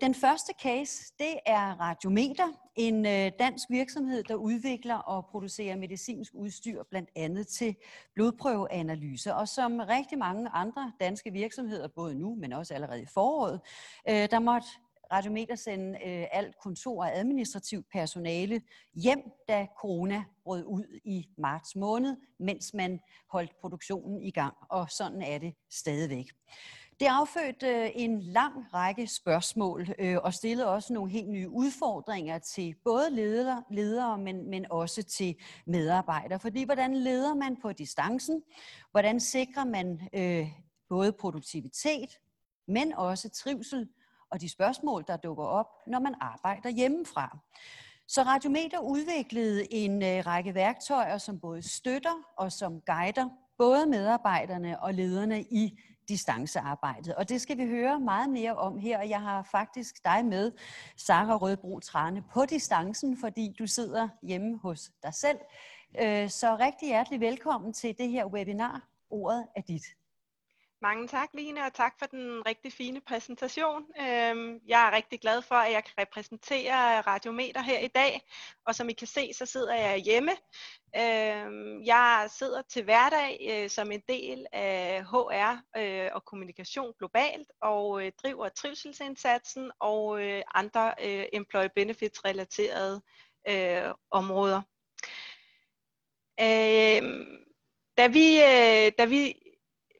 den første case, det er Radiometer, en øh, dansk virksomhed, der udvikler og producerer medicinsk udstyr, blandt andet til blodprøveanalyse. Og som rigtig mange andre danske virksomheder, både nu, men også allerede i foråret, øh, der måtte Radiometer sende øh, alt kontor og administrativt personale hjem, da corona brød ud i marts måned, mens man holdt produktionen i gang. Og sådan er det stadigvæk. Det affødte øh, en lang række spørgsmål øh, og stillede også nogle helt nye udfordringer til både ledere, ledere men, men også til medarbejdere. Fordi hvordan leder man på distancen? Hvordan sikrer man øh, både produktivitet, men også trivsel og de spørgsmål, der dukker op, når man arbejder hjemmefra? Så Radiometer udviklede en øh, række værktøjer, som både støtter og som guider både medarbejderne og lederne i distancearbejdet. Og det skal vi høre meget mere om her. Jeg har faktisk dig med, Sara Rødbro Trane, på distancen, fordi du sidder hjemme hos dig selv. Øh, så rigtig hjertelig velkommen til det her webinar. Ordet er dit. Mange tak, Line, og tak for den rigtig fine præsentation. Øhm, jeg er rigtig glad for, at jeg kan repræsentere Radiometer her i dag, og som I kan se, så sidder jeg hjemme. Øhm, jeg sidder til hverdag øh, som en del af HR øh, og kommunikation globalt, og øh, driver trivselsindsatsen og andre employee benefits relaterede områder. Øhm, da vi, da vi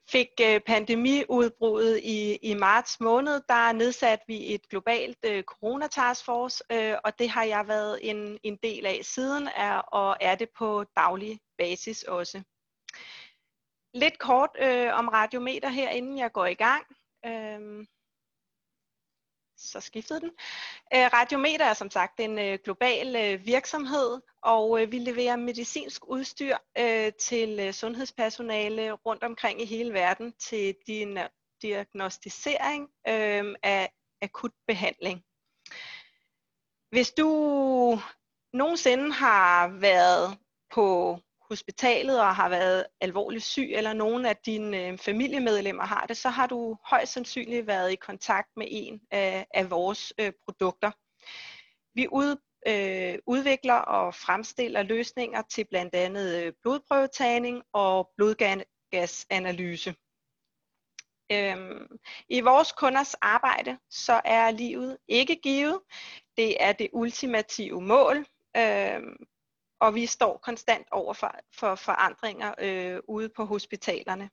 fik øh, pandemiudbruddet i, i marts måned, der nedsatte vi et globalt øh, coronataskforce, øh, og det har jeg været en, en del af siden, er, og er det på daglig basis også. Lidt kort øh, om radiometer her, inden jeg går i gang. Øh, så skiftede den. Øh, Radiometer er som sagt en øh, global øh, virksomhed, og vi leverer medicinsk udstyr til sundhedspersonale rundt omkring i hele verden til din diagnostisering af akut behandling. Hvis du nogensinde har været på hospitalet og har været alvorligt syg, eller nogen af dine øh, familiemedlemmer har det, så har du højst sandsynligt været i kontakt med en af, af vores øh, produkter. Vi ud, øh, udvikler og fremstiller løsninger til blandt andet øh, blodprøvetagning og blodgasanalyse. Øhm, I vores kunders arbejde, så er livet ikke givet. Det er det ultimative mål. Øhm, og vi står konstant over for, for forandringer øh, ude på hospitalerne.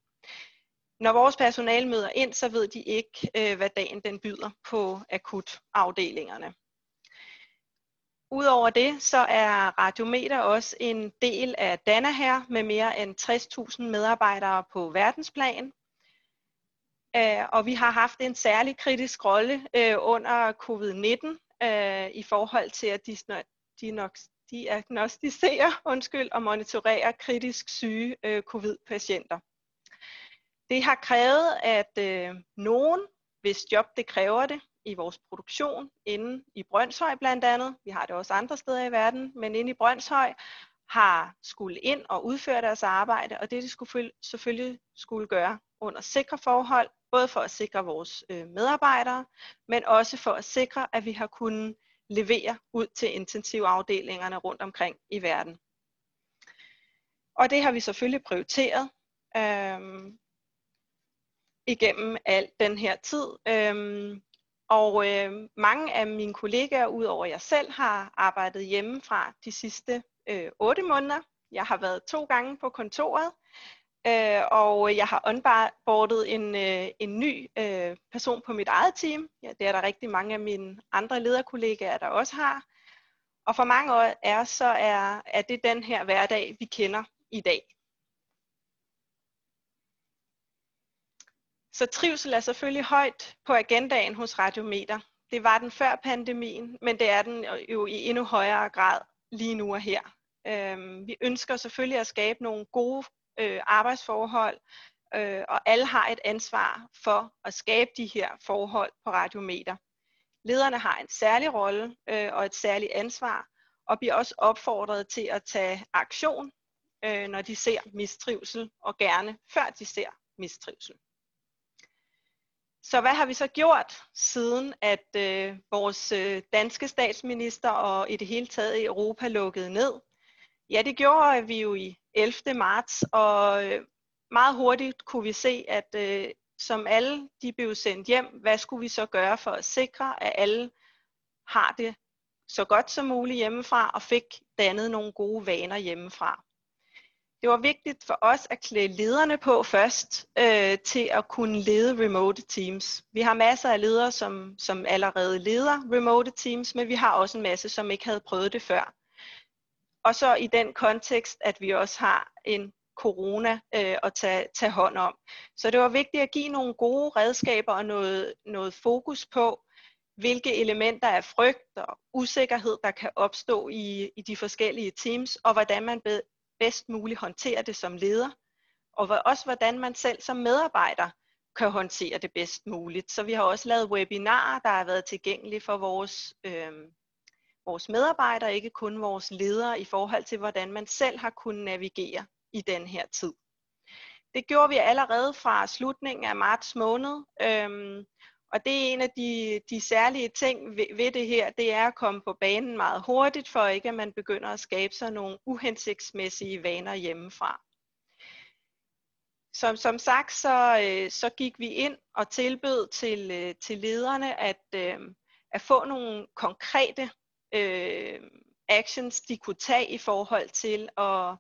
Når vores personale møder ind, så ved de ikke, øh, hvad dagen den byder på akutafdelingerne. Udover det, så er Radiometer også en del af Danaher med mere end 60.000 medarbejdere på verdensplan. Øh, og vi har haft en særlig kritisk rolle øh, under covid-19 øh, i forhold til at diagnostisere undskyld, og monitorere kritisk syge øh, covid-patienter. Det har krævet, at øh, nogen, hvis job det kræver det, i vores produktion inde i Brøndshøj blandt andet, vi har det også andre steder i verden, men inde i Brøndshøj, har skulle ind og udføre deres arbejde, og det de skulle selvfølgelig skulle gøre under sikre forhold, både for at sikre vores øh, medarbejdere, men også for at sikre, at vi har kunnet leverer ud til intensivafdelingerne rundt omkring i verden. Og det har vi selvfølgelig prioriteret øhm, igennem al den her tid. Øhm, og øh, mange af mine kollegaer, udover jeg selv, har arbejdet hjemmefra de sidste øh, 8 måneder. Jeg har været to gange på kontoret, Øh, og jeg har onboardet en, øh, en ny øh, person på mit eget team. Ja, det er der rigtig mange af mine andre lederkollegaer, der også har. Og for mange af er så er, er det den her hverdag, vi kender i dag. Så trivsel er selvfølgelig højt på agendaen hos Radiometer. Det var den før pandemien, men det er den jo i endnu højere grad lige nu og her. Øhm, vi ønsker selvfølgelig at skabe nogle gode øh, arbejdsforhold, øh, og alle har et ansvar for at skabe de her forhold på radiometer. Lederne har en særlig rolle øh, og et særligt ansvar, og bliver også opfordret til at tage aktion, øh, når de ser mistrivsel, og gerne før de ser mistrivsel. Så hvad har vi så gjort siden, at øh, vores øh, danske statsminister og i det hele taget i Europa lukkede ned? Ja, det gjorde vi jo i 11. marts, og øh, meget hurtigt kunne vi se, at øh, som alle de blev sendt hjem, hvad skulle vi så gøre for at sikre, at alle har det så godt som muligt hjemmefra og fik dannet nogle gode vaner hjemmefra. Det var vigtigt for os at klæde lederne på først øh, til at kunne lede remote teams. Vi har masser af ledere, som, som allerede leder remote teams, men vi har også en masse, som ikke havde prøvet det før. Og så i den kontekst, at vi også har en corona øh, at tage, tage hånd om. Så det var vigtigt at give nogle gode redskaber og noget, noget fokus på, hvilke elementer af frygt og usikkerhed, der kan opstå i, i de forskellige teams, og hvordan man bedst muligt håndterer det som leder, og også hvordan man selv som medarbejder kan håndtere det bedst muligt. Så vi har også lavet webinarer, der har været tilgængelige for vores, øh, vores medarbejdere, ikke kun vores ledere, i forhold til hvordan man selv har kunnet navigere i den her tid. Det gjorde vi allerede fra slutningen af marts måned, øhm, og det er en af de, de særlige ting ved, ved det her, det er at komme på banen meget hurtigt, for ikke at man begynder at skabe sig nogle uhensigtsmæssige vaner hjemmefra. Som, som sagt, så, øh, så gik vi ind og tilbød til, øh, til lederne at, øh, at få nogle konkrete øh, actions, de kunne tage i forhold til at,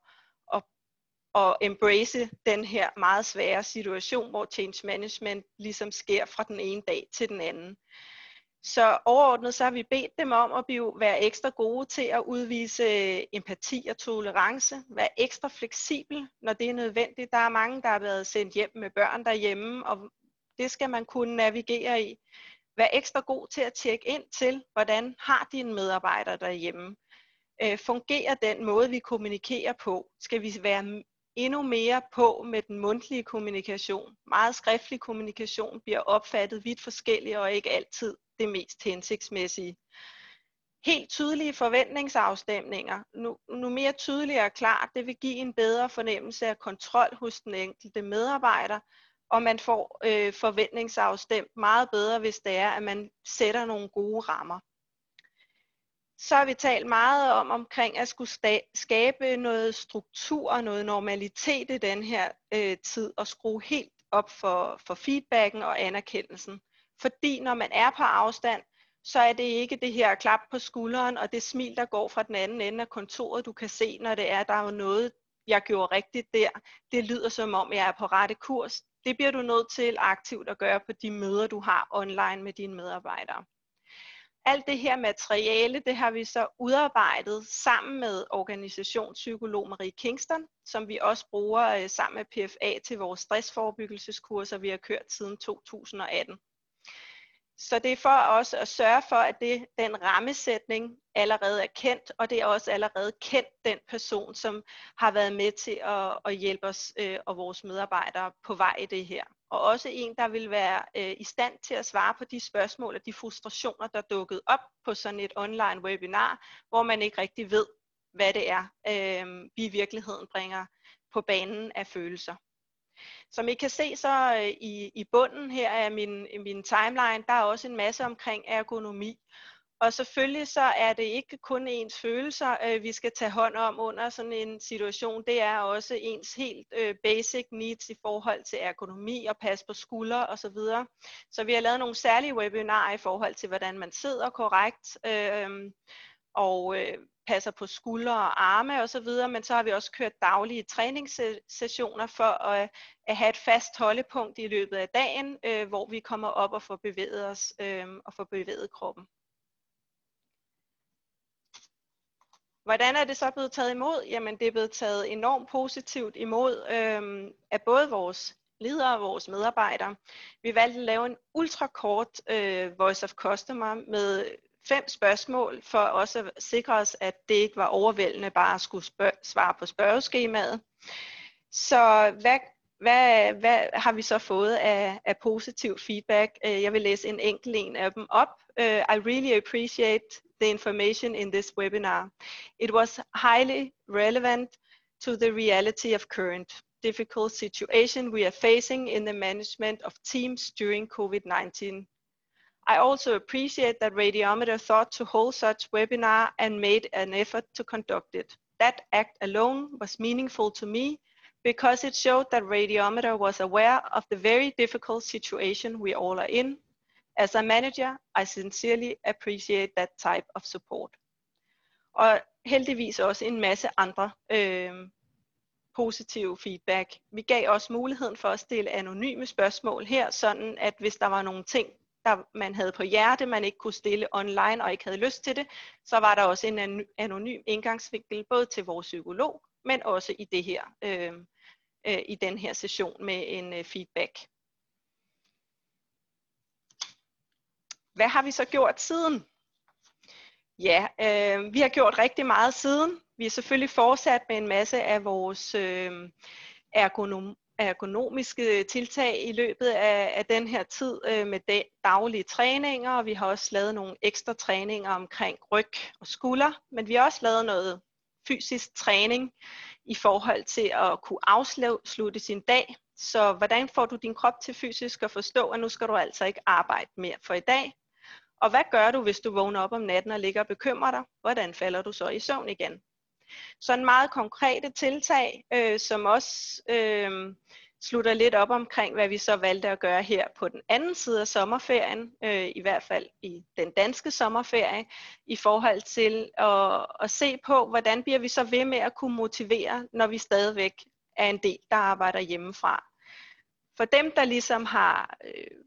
at embrace den her meget svære situation, hvor change management ligesom sker fra den ene dag til den anden. Så overordnet så har vi bedt dem om at blive, være ekstra gode til at udvise empati og tolerance, være ekstra fleksibel, når det er nødvendigt. Der er mange, der har været sendt hjem med børn derhjemme, og det skal man kunne navigere i. Vær ekstra god til at tjekke ind til, hvordan har dine medarbejdere derhjemme. Øh, fungerer den måde, vi kommunikerer på? Skal vi være endnu mere på med den mundtlige kommunikation. Meget skriftlig kommunikation bliver opfattet vidt forskelligt og ikke altid det mest hensigtsmæssige. Helt tydelige forventningsafstemninger. Nu, nu mere tydeligt og klart, det vil give en bedre fornemmelse af kontrol hos den enkelte medarbejder, og man får øh, forventningsafstemt meget bedre, hvis det er, at man sætter nogle gode rammer så har vi talt meget om omkring at skulle skabe noget struktur og noget normalitet i den her øh, tid og skrue helt op for, for feedbacken og anerkendelsen. Fordi når man er på afstand, så er det ikke det her klap på skulderen og det smil, der går fra den anden ende af kontoret, du kan se, når det er, der er noget, jeg gjorde rigtigt der. Det lyder som om, jeg er på rette kurs. Det bliver du nødt til aktivt at gøre på de møder, du har online med dine medarbejdere. Alt det her materiale, det har vi så udarbejdet sammen med organisationspsykolog Marie Kingston, som vi også bruger øh, sammen med PFA til vores stressforebyggelseskurser, vi har kørt siden 2018. Så det er for os at sørge for, at det, den rammesætning allerede er kendt, og det er også allerede kendt den person, som har været med til at, at hjælpe os øh, og vores medarbejdere på vej i det her og også en, der vil være øh, i stand til at svare på de spørgsmål og de frustrationer, der dukkede op på sådan et online webinar, hvor man ikke rigtig ved, hvad det er, øh, vi i virkeligheden bringer på banen af følelser. Som I kan se så øh, i, i bunden her af min, min timeline, der er også en masse omkring ergonomi. Og selvfølgelig så er det ikke kun ens følelser, øh, vi skal tage hånd om under sådan en situation. Det er også ens helt øh, basic needs i forhold til ergonomi og pas på skuldre osv. Så, så vi har lavet nogle særlige webinarer i forhold til, hvordan man sidder korrekt øh, og øh, passer på skuldre og arme osv. Men så har vi også kørt daglige træningssessioner for at, at have et fast holdepunkt i løbet af dagen, øh, hvor vi kommer op og får bevæget os øh, og får bevæget kroppen. Hvordan er det så blevet taget imod? Jamen det er blevet taget enormt positivt imod øh, af både vores ledere og vores medarbejdere. Vi valgte at lave en ultrakort øh, Voice of Customer med fem spørgsmål for også at sikre os, at det ikke var overvældende bare at skulle spørg- svare på spørgeskemaet. Så hvad, hvad, hvad har vi så fået af, af positiv feedback? Øh, jeg vil læse en enkelt en af dem op. Uh, I really appreciate the information in this webinar. It was highly relevant to the reality of current difficult situation we are facing in the management of teams during COVID-19. I also appreciate that Radiometer thought to hold such webinar and made an effort to conduct it. That act alone was meaningful to me because it showed that Radiometer was aware of the very difficult situation we all are in. As a manager, I sincerely appreciate that type of support. Og heldigvis også en masse andre øh, positive feedback. Vi gav også muligheden for at stille anonyme spørgsmål her, sådan at hvis der var nogle ting, der man havde på hjerte, man ikke kunne stille online og ikke havde lyst til det, så var der også en anonym indgangsvinkel både til vores psykolog, men også i det her øh, øh, i den her session med en øh, feedback. Hvad har vi så gjort siden? Ja, øh, vi har gjort rigtig meget siden. Vi er selvfølgelig fortsat med en masse af vores øh, ergonom, ergonomiske tiltag i løbet af, af den her tid øh, med de, daglige træninger, og vi har også lavet nogle ekstra træninger omkring ryg og skulder, men vi har også lavet noget fysisk træning i forhold til at kunne afslutte sin dag. Så hvordan får du din krop til fysisk at forstå, at nu skal du altså ikke arbejde mere for i dag? Og hvad gør du, hvis du vågner op om natten og ligger og bekymrer dig? Hvordan falder du så i søvn igen? Så en meget konkrete tiltag, øh, som også øh, slutter lidt op omkring, hvad vi så valgte at gøre her på den anden side af sommerferien, øh, i hvert fald i den danske sommerferie, i forhold til at, at se på, hvordan bliver vi så ved med at kunne motivere, når vi stadigvæk er en del, der arbejder hjemmefra. For dem, der ligesom har øh,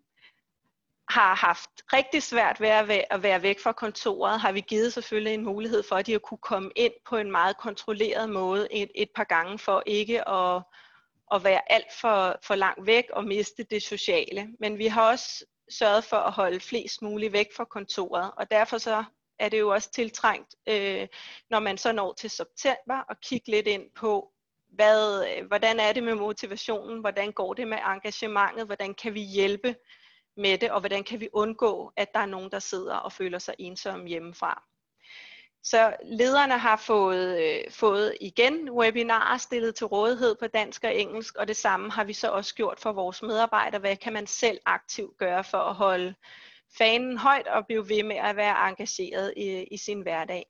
har haft rigtig svært ved at være væk fra kontoret, har vi givet selvfølgelig en mulighed for, at de har kunne komme ind på en meget kontrolleret måde et, et par gange, for ikke at, at være alt for, for langt væk og miste det sociale. Men vi har også sørget for at holde flest muligt væk fra kontoret, og derfor så er det jo også tiltrængt, øh, når man så når til september, og kigge lidt ind på, hvad, øh, hvordan er det med motivationen, hvordan går det med engagementet, hvordan kan vi hjælpe med det, og hvordan kan vi undgå, at der er nogen, der sidder og føler sig ensomme hjemmefra. Så lederne har fået, øh, fået igen webinarer stillet til rådighed på dansk og engelsk, og det samme har vi så også gjort for vores medarbejdere. Hvad kan man selv aktivt gøre for at holde fanen højt og blive ved med at være engageret i, i sin hverdag?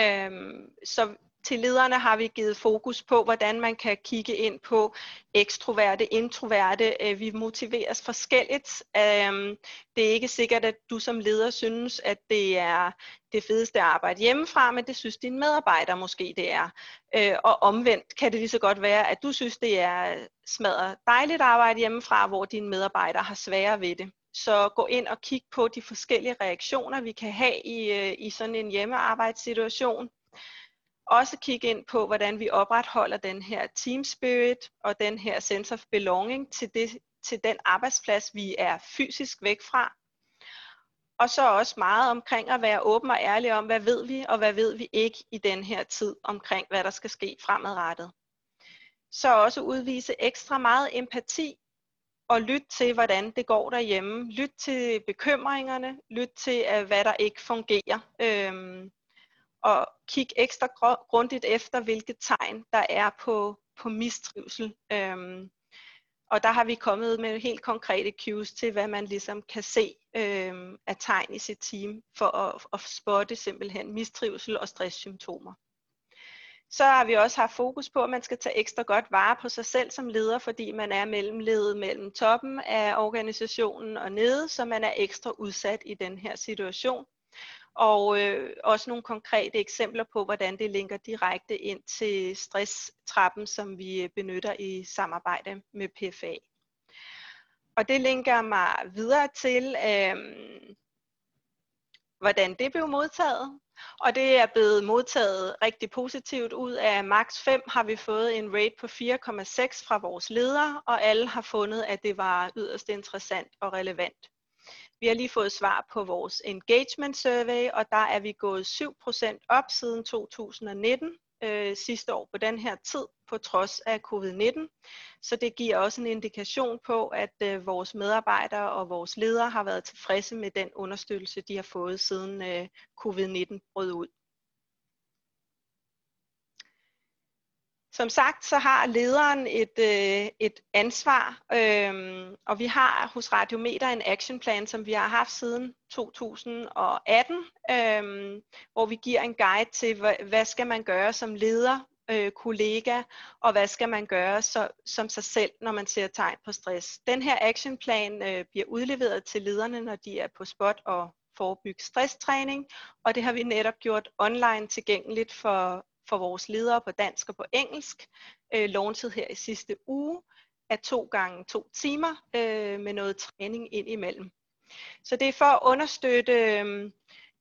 Øhm, så til lederne har vi givet fokus på, hvordan man kan kigge ind på ekstroverte, introverte. Øh, vi motiveres forskelligt. Øhm, det er ikke sikkert, at du som leder synes, at det er det fedeste at arbejde hjemmefra, men det synes din medarbejder måske det er. Øh, og omvendt kan det lige så godt være, at du synes, det er smadret dejligt at arbejde hjemmefra, hvor dine medarbejdere har sværere ved det. Så gå ind og kig på de forskellige reaktioner, vi kan have i, øh, i sådan en hjemmearbejdssituation også kigge ind på, hvordan vi opretholder den her team spirit og den her sense of belonging til, det, til den arbejdsplads, vi er fysisk væk fra. Og så også meget omkring at være åben og ærlig om, hvad ved vi og hvad ved vi ikke i den her tid omkring, hvad der skal ske fremadrettet. Så også udvise ekstra meget empati og lytte til, hvordan det går derhjemme. Lyt til bekymringerne, lyt til, hvad der ikke fungerer. Øhm, og kigge ekstra grundigt efter, hvilke tegn der er på, på mistrivsel. Øhm, og der har vi kommet med helt konkrete cues til, hvad man ligesom kan se øhm, af tegn i sit team, for at, at spotte simpelthen mistrivsel og stresssymptomer. Så har vi også haft fokus på, at man skal tage ekstra godt vare på sig selv som leder, fordi man er mellemledet mellem toppen af organisationen og nede, så man er ekstra udsat i den her situation og øh, også nogle konkrete eksempler på, hvordan det linker direkte ind til stresstrappen, som vi øh, benytter i samarbejde med PFA. Og det linker mig videre til, øh, hvordan det blev modtaget. Og det er blevet modtaget rigtig positivt. Ud af max 5 har vi fået en rate på 4,6 fra vores ledere, og alle har fundet, at det var yderst interessant og relevant. Vi har lige fået svar på vores engagement survey, og der er vi gået 7% op siden 2019 øh, sidste år på den her tid, på trods af covid-19. Så det giver også en indikation på, at øh, vores medarbejdere og vores ledere har været tilfredse med den understøttelse, de har fået siden øh, covid-19 brød ud. som sagt, så har lederen et, øh, et ansvar, øh, og vi har hos Radiometer en actionplan, som vi har haft siden 2018, øh, hvor vi giver en guide til, hvad, hvad skal man gøre som leder, øh, kollega, og hvad skal man gøre så, som sig selv, når man ser tegn på stress. Den her actionplan øh, bliver udleveret til lederne, når de er på spot og forebygge stresstræning, og det har vi netop gjort online tilgængeligt for, for vores ledere på dansk og på engelsk, øh, launchet her i sidste uge af to gange to timer øh, med noget træning ind imellem. Så det er for at understøtte øh,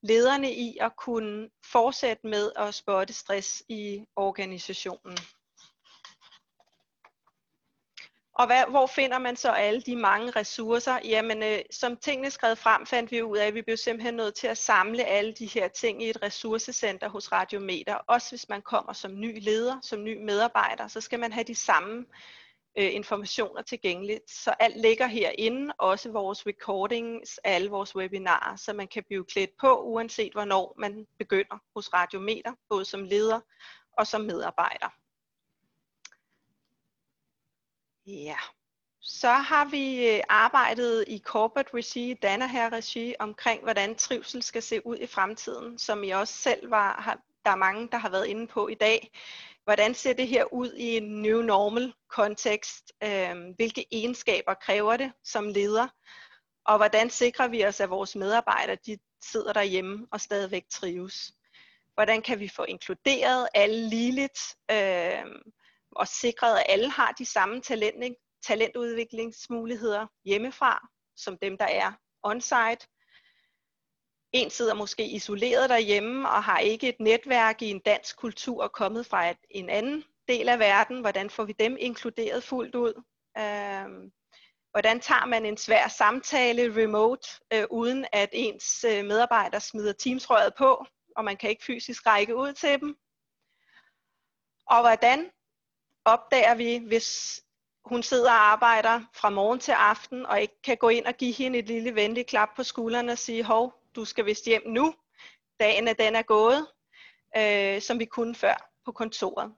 lederne i at kunne fortsætte med at spotte stress i organisationen. Og hvad, hvor finder man så alle de mange ressourcer? Jamen, øh, som tingene skred frem, fandt vi ud af, at vi blev simpelthen nødt til at samle alle de her ting i et ressourcecenter hos Radiometer. Også hvis man kommer som ny leder, som ny medarbejder, så skal man have de samme øh, informationer tilgængeligt. Så alt ligger herinde, også vores recordings af alle vores webinarer, så man kan blive klædt på, uanset hvornår man begynder hos Radiometer, både som leder og som medarbejder. Ja, så har vi øh, arbejdet i corporate regi, Danaher regi, omkring hvordan trivsel skal se ud i fremtiden, som I også selv var, har, der er mange, der har været inde på i dag. Hvordan ser det her ud i en new normal kontekst? Øhm, hvilke egenskaber kræver det som leder? Og hvordan sikrer vi os, at vores medarbejdere de sidder derhjemme og stadigvæk trives? Hvordan kan vi få inkluderet alle ligeligt? Øh, og sikret, at alle har de samme talent, talentudviklingsmuligheder hjemmefra, som dem, der er on-site. En sidder måske isoleret derhjemme og har ikke et netværk i en dansk kultur kommet fra et, en anden del af verden. Hvordan får vi dem inkluderet fuldt ud? Øhm, hvordan tager man en svær samtale remote, øh, uden at ens øh, medarbejder smider teamsrøret på, og man kan ikke fysisk række ud til dem? Og hvordan opdager vi, hvis hun sidder og arbejder fra morgen til aften, og ikke kan gå ind og give hende et lille venligt klap på skulderen og sige, hov, du skal vist hjem nu, dagen er den er gået, øh, som vi kunne før på kontoret.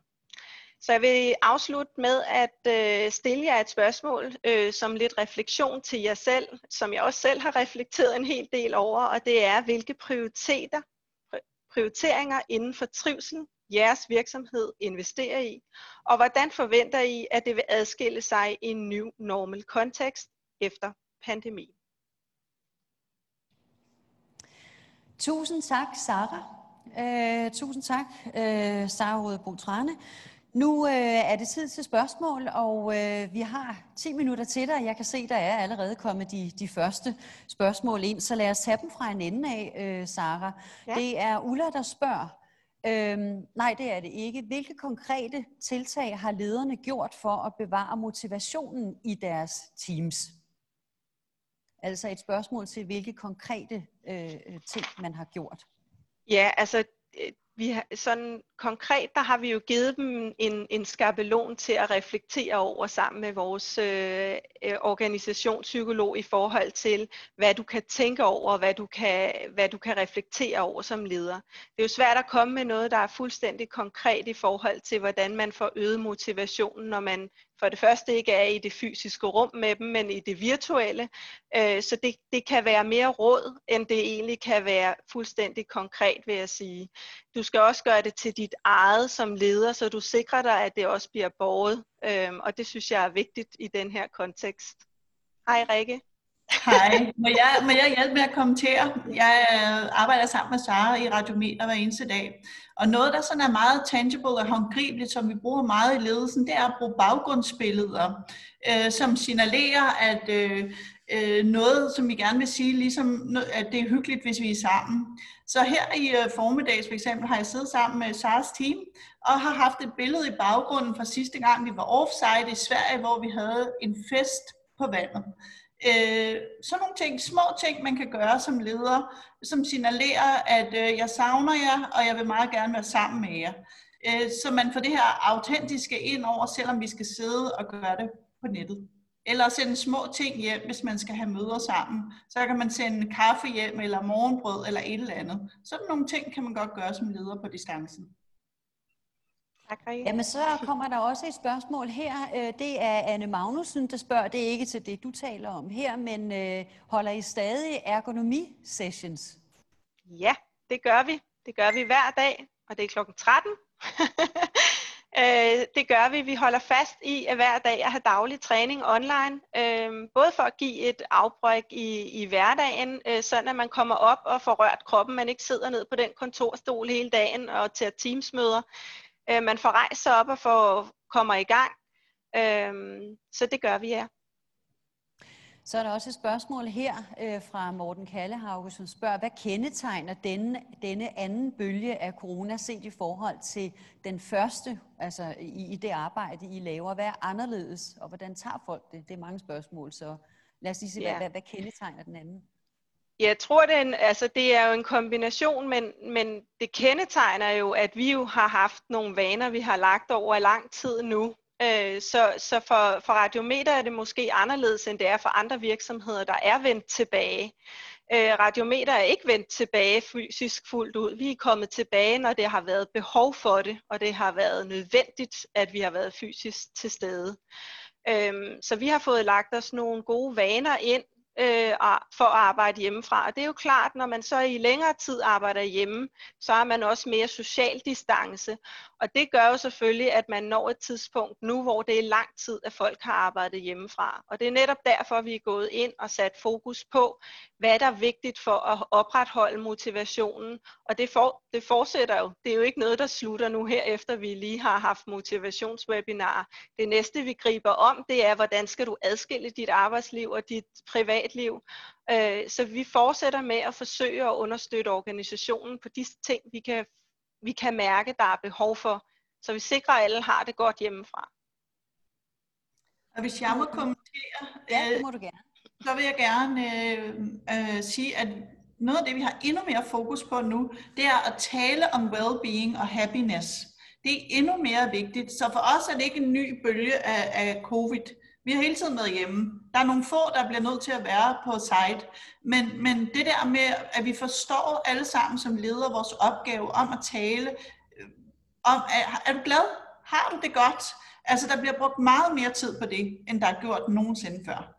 Så jeg vil afslutte med at øh, stille jer et spørgsmål øh, som lidt refleksion til jer selv, som jeg også selv har reflekteret en hel del over, og det er, hvilke prioriteter, prioriteringer inden for trivsel jeres virksomhed investerer i, og hvordan forventer I, at det vil adskille sig i en ny normal kontekst efter pandemi? Tusind tak, Sara. Uh, tusind tak, uh, Sara Rødebo Trane. Nu uh, er det tid til spørgsmål, og uh, vi har 10 minutter til dig. Jeg kan se, der er allerede kommet de, de første spørgsmål ind, så lad os tage dem fra en ende af, uh, Sara. Ja. Det er Ulla, der spørger, Øhm, nej, det er det ikke. Hvilke konkrete tiltag har lederne gjort for at bevare motivationen i deres teams? Altså et spørgsmål til, hvilke konkrete øh, ting man har gjort. Ja, altså vi har, sådan konkret, der har vi jo givet dem en, en skabelon til at reflektere over sammen med vores øh, øh, organisationspsykolog i forhold til, hvad du kan tænke over, hvad du kan, hvad du kan reflektere over som leder. Det er jo svært at komme med noget, der er fuldstændig konkret i forhold til, hvordan man får øget motivationen, når man for det første ikke er i det fysiske rum med dem, men i det virtuelle. Øh, så det, det kan være mere råd, end det egentlig kan være fuldstændig konkret, vil jeg sige. Du skal også gøre det til dit eget som leder, så du sikrer dig, at det også bliver borget. Øhm, og det synes jeg er vigtigt i den her kontekst. Hej Rikke. Hej, må jeg, må jeg hjælpe med at kommentere? Jeg øh, arbejder sammen med Sara i Radiometer hver eneste dag. Og noget, der sådan er meget tangible og håndgribeligt, som vi bruger meget i ledelsen, det er at bruge baggrundsbilleder, øh, som signalerer, at øh, øh, noget, som vi gerne vil sige, ligesom at det er hyggeligt, hvis vi er sammen. Så her i øh, formiddags for eksempel har jeg siddet sammen med Saras team og har haft et billede i baggrunden fra sidste gang, vi var offside i Sverige, hvor vi havde en fest på vandet. Øh, sådan nogle ting, små ting, man kan gøre som leder, som signalerer, at øh, jeg savner jer, og jeg vil meget gerne være sammen med jer. Øh, så man får det her autentiske ind over, selvom vi skal sidde og gøre det på nettet. Eller sende små ting hjem, hvis man skal have møder sammen. Så kan man sende kaffe hjem, eller morgenbrød, eller et eller andet. Sådan nogle ting kan man godt gøre som leder på distancen. Tak, Jamen, så kommer der også et spørgsmål her. Øh, det er Anne Magnussen, der spørger. Det er ikke til det, du taler om her, men øh, holder I stadig ergonomi-sessions? Ja, det gør vi. Det gør vi hver dag, og det er klokken 13. Øh, det gør vi. Vi holder fast i at hver dag at have daglig træning online. Øh, både for at give et afbræk i, i hverdagen, øh, sådan at man kommer op og får rørt kroppen. Man ikke sidder ned på den kontorstol hele dagen og tager teamsmøder. Øh, man får rejst sig op og får, kommer i gang. Øh, så det gør vi, ja. Så er der også et spørgsmål her øh, fra Morten Kallehauge, som spørger, hvad kendetegner denne, denne anden bølge af corona set i forhold til den første, altså i, i det arbejde, I laver? Hvad er anderledes, og hvordan tager folk det? Det er mange spørgsmål, så lad os lige se, ja. hvad, hvad, hvad kendetegner den anden? Jeg tror, det er, en, altså, det er jo en kombination, men, men det kendetegner jo, at vi jo har haft nogle vaner, vi har lagt over lang tid nu. Øh, så så for, for Radiometer er det måske anderledes, end det er for andre virksomheder, der er vendt tilbage. Øh, Radiometer er ikke vendt tilbage fysisk fuldt ud. Vi er kommet tilbage, når det har været behov for det, og det har været nødvendigt, at vi har været fysisk til stede. Øhm, så vi har fået lagt os nogle gode vaner ind, øh, for at arbejde hjemmefra. Og det er jo klart, når man så i længere tid arbejder hjemme, så har man også mere social distance. Og det gør jo selvfølgelig, at man når et tidspunkt nu, hvor det er lang tid, at folk har arbejdet hjemmefra. Og det er netop derfor, vi er gået ind og sat fokus på, hvad der er vigtigt for at opretholde motivationen. Og det, for, det fortsætter jo. Det er jo ikke noget, der slutter nu her, efter vi lige har haft motivationswebinarer. Det næste, vi griber om, det er, hvordan skal du adskille dit arbejdsliv og dit privatliv. Øh, så vi fortsætter med at forsøge at understøtte organisationen på de ting, vi kan vi kan mærke, der er behov for, så vi sikrer, at alle har det godt hjemmefra. Og hvis jeg må kommentere, ja, det må du gerne. så vil jeg gerne øh, øh, sige, at noget af det, vi har endnu mere fokus på nu, det er at tale om well-being og happiness. Det er endnu mere vigtigt. Så for os er det ikke en ny bølge af, af covid. Vi har hele tiden været hjemme. Der er nogle få, der bliver nødt til at være på site. Men, men det der med, at vi forstår alle sammen som leder vores opgave om at tale øh, om, er, er du glad? Har du det godt? Altså, der bliver brugt meget mere tid på det, end der er gjort nogensinde før.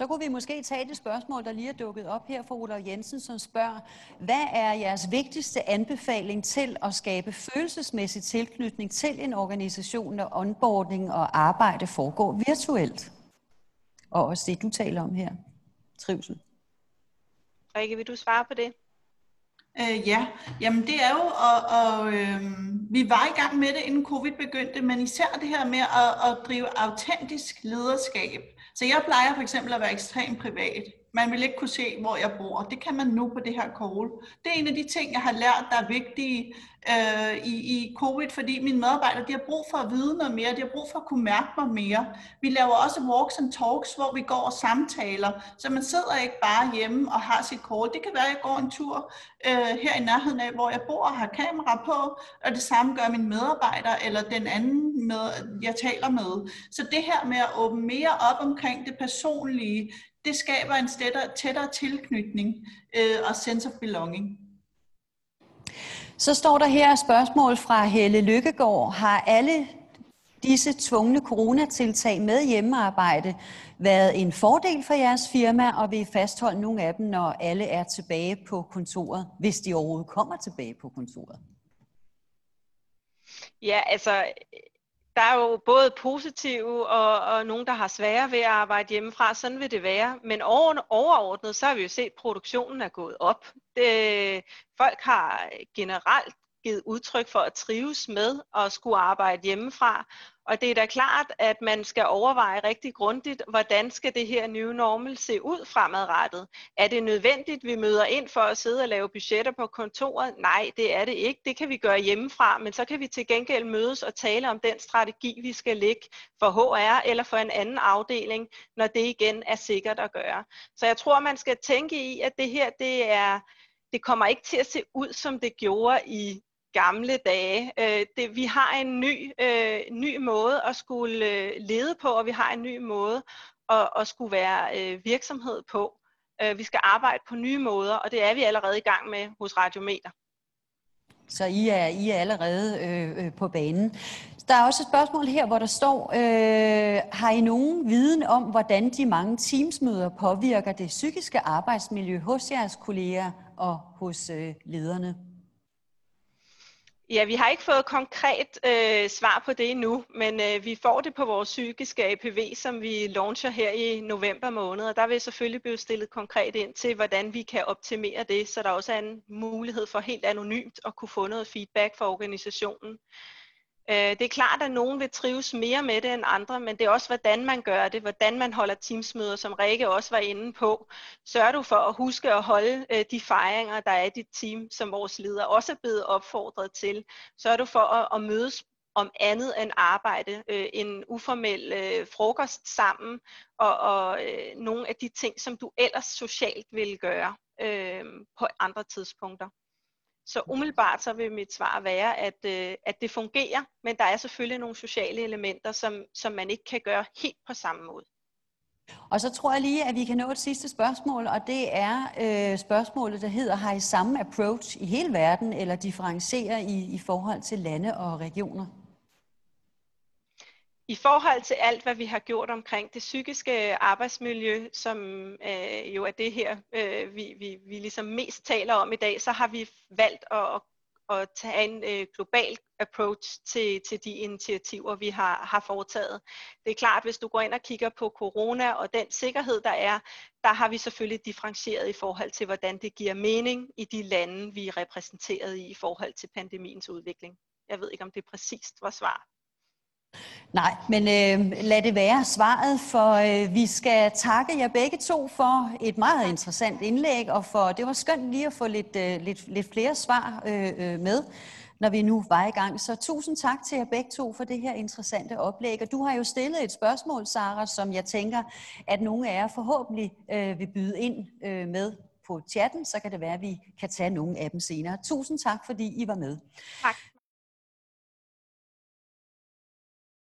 Så kunne vi måske tage det spørgsmål, der lige er dukket op her fra Ola Jensen, som spørger, hvad er jeres vigtigste anbefaling til at skabe følelsesmæssig tilknytning til en organisation, når onboarding og arbejde foregår virtuelt? Og også det, du taler om her, trivsel. Rikke, vil du svare på det? Øh, ja, jamen det er jo, og, og øh, vi var i gang med det, inden covid begyndte, men især det her med at, at drive autentisk lederskab. Så jeg plejer for eksempel at være ekstremt privat. Man vil ikke kunne se, hvor jeg bor. Det kan man nu på det her call. Det er en af de ting, jeg har lært, der er vigtige øh, i, i covid, fordi mine medarbejdere de har brug for at vide noget mere. De har brug for at kunne mærke mig mere. Vi laver også walks and talks, hvor vi går og samtaler, så man sidder ikke bare hjemme og har sit call. Det kan være, at jeg går en tur øh, her i nærheden af, hvor jeg bor og har kamera på, og det samme gør mine medarbejdere eller den anden, med, jeg taler med. Så det her med at åbne mere op omkring det personlige, det skaber en tættere, tættere tilknytning øh, og sense of belonging. Så står der her spørgsmål fra Helle Lykkegaard. Har alle disse tvungne coronatiltag med hjemmearbejde været en fordel for jeres firma, og vil I fastholde nogle af dem, når alle er tilbage på kontoret, hvis de overhovedet kommer tilbage på kontoret? Ja, altså der er jo både positive og, og nogen, der har svære ved at arbejde hjemmefra. Sådan vil det være. Men over, overordnet, så har vi jo set, at produktionen er gået op. Det, folk har generelt givet udtryk for at trives med at skulle arbejde hjemmefra. Og det er da klart, at man skal overveje rigtig grundigt, hvordan skal det her nye normal se ud fremadrettet? Er det nødvendigt, vi møder ind for at sidde og lave budgetter på kontoret? Nej, det er det ikke. Det kan vi gøre hjemmefra, men så kan vi til gengæld mødes og tale om den strategi, vi skal lægge for HR eller for en anden afdeling, når det igen er sikkert at gøre. Så jeg tror, man skal tænke i, at det her, det er det kommer ikke til at se ud, som det gjorde i gamle dage. Øh, det, vi har en ny, øh, ny måde at skulle øh, lede på, og vi har en ny måde at, at skulle være øh, virksomhed på. Øh, vi skal arbejde på nye måder, og det er vi allerede i gang med hos Radiometer. Så I er, I er allerede øh, øh, på banen. Der er også et spørgsmål her, hvor der står, øh, har I nogen viden om, hvordan de mange teamsmøder påvirker det psykiske arbejdsmiljø hos jeres kolleger og hos øh, lederne? Ja, vi har ikke fået konkret øh, svar på det endnu, men øh, vi får det på vores psykiske APV, som vi launcher her i november måned, og der vil selvfølgelig blive stillet konkret ind til, hvordan vi kan optimere det, så der også er en mulighed for helt anonymt at kunne få noget feedback fra organisationen. Øh, det er klart, at nogen vil trives mere med det end andre, men det er også, hvordan man gør det, hvordan man holder teamsmøder, som Rikke også var inde på. Sørger du for at huske at holde øh, de fejringer, der er i dit team, som vores leder også er blevet opfordret til. Sørger du for at, mødes om andet end arbejde, øh, en uformel øh, frokost sammen, og, og øh, nogle af de ting, som du ellers socialt vil gøre øh, på andre tidspunkter. Så umiddelbart så vil mit svar være, at, øh, at det fungerer, men der er selvfølgelig nogle sociale elementer, som, som man ikke kan gøre helt på samme måde. Og så tror jeg lige, at vi kan nå et sidste spørgsmål, og det er øh, spørgsmålet, der hedder, har I samme approach i hele verden, eller differencierer I i forhold til lande og regioner? I forhold til alt, hvad vi har gjort omkring det psykiske arbejdsmiljø, som øh, jo er det her, øh, vi, vi, vi ligesom mest taler om i dag, så har vi valgt at, at tage en øh, global approach til, til de initiativer, vi har, har foretaget. Det er klart, hvis du går ind og kigger på corona og den sikkerhed, der er, der har vi selvfølgelig differentieret i forhold til, hvordan det giver mening i de lande, vi er repræsenteret i i forhold til pandemiens udvikling. Jeg ved ikke, om det præcist var svar. Nej, men øh, lad det være svaret, for øh, vi skal takke jer begge to for et meget interessant indlæg, og for det var skønt lige at få lidt, øh, lidt, lidt flere svar øh, øh, med, når vi nu var i gang. Så tusind tak til jer begge to for det her interessante oplæg. Og du har jo stillet et spørgsmål, Sara, som jeg tænker, at nogle af jer forhåbentlig øh, vil byde ind øh, med på chatten, så kan det være, at vi kan tage nogle af dem senere. Tusind tak, fordi I var med. Tak.